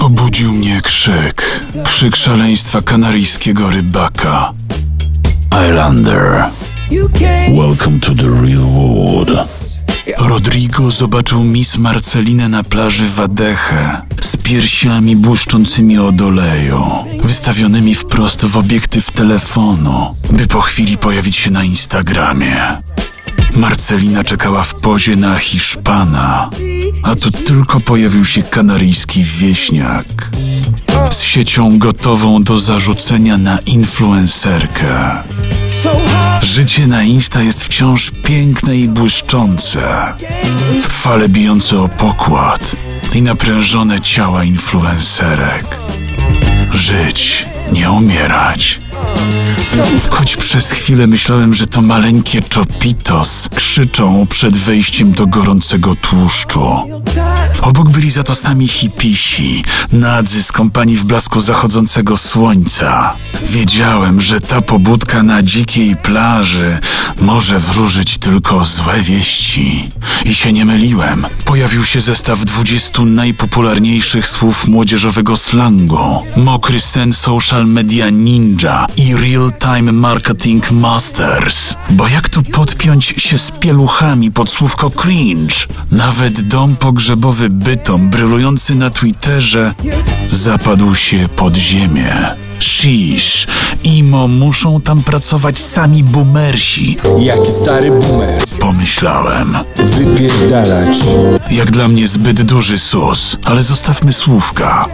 Obudził mnie krzyk. Krzyk szaleństwa kanaryjskiego rybaka. Islander, welcome to the real world. Rodrigo zobaczył Miss Marcelinę na plaży Wadeche z piersiami błyszczącymi od oleju, wystawionymi wprost w obiektyw telefonu, by po chwili pojawić się na Instagramie. Marcelina czekała w pozie na Hiszpana, a tu tylko pojawił się kanaryjski wieśniak z siecią gotową do zarzucenia na influencerkę. Życie na Insta jest wciąż piękne i błyszczące. Fale bijące o pokład i naprężone ciała influencerek. Żyć, nie umierać. Choć przez chwilę myślałem, że to maleńkie czopitos krzyczą przed wejściem do gorącego tłuszczu. Obok byli za to sami hipisi, nadzy z kompanii w blasku zachodzącego słońca. Wiedziałem, że ta pobudka na dzikiej plaży może wróżyć tylko złe wieści. I się nie myliłem. Pojawił się zestaw 20 najpopularniejszych słów młodzieżowego slangu. Mokry sen social media ninja i real-time marketing masters. Bo jak tu podpiąć się z pieluchami pod słówko cringe? Nawet dom pogrzebowy bytom brylujący na Twitterze zapadł się pod ziemię. Shish, imo muszą tam pracować sami boomersi, Jaki stary boomer pomyślałem. Wypierdalać Jak dla mnie zbyt duży sus, ale zostawmy słówka.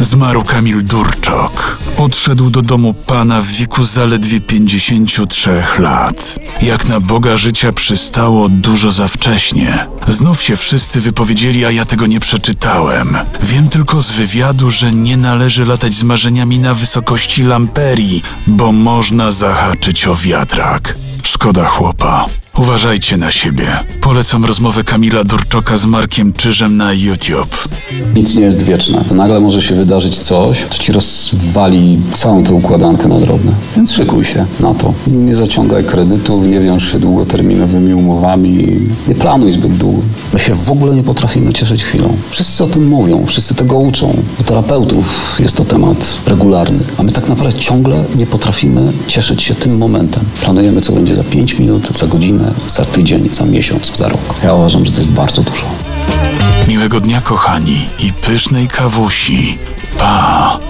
Zmarł Kamil Durczok. Odszedł do domu pana w wieku zaledwie 53 lat. Jak na Boga życia przystało dużo za wcześnie. Znów się wszyscy wypowiedzieli, a ja tego nie przeczytałem. Wiem tylko z wywiadu, że nie należy latać z marzeniami na wysokości lamperii, bo można zahaczyć o wiatrak. Szkoda chłopa. Uważajcie na siebie. Polecam rozmowę Kamila Durczoka z Markiem Czyżem na YouTube. Nic nie jest wieczne. Nagle może się wydarzyć coś, co ci rozwali całą tę układankę na drobne. Więc szykuj się na to. Nie zaciągaj kredytów, nie wiąż się długoterminowymi umowami, nie planuj zbyt długo. My się w ogóle nie potrafimy cieszyć chwilą. Wszyscy o tym mówią, wszyscy tego uczą. U terapeutów jest to temat regularny. A my tak naprawdę ciągle nie potrafimy cieszyć się tym momentem. Planujemy, co będzie za 5 minut, za godzinę, za tydzień, za miesiąc, za rok. Ja uważam, że to jest bardzo dużo. Miłego dnia, kochani, i pysznej kawusi. Pa!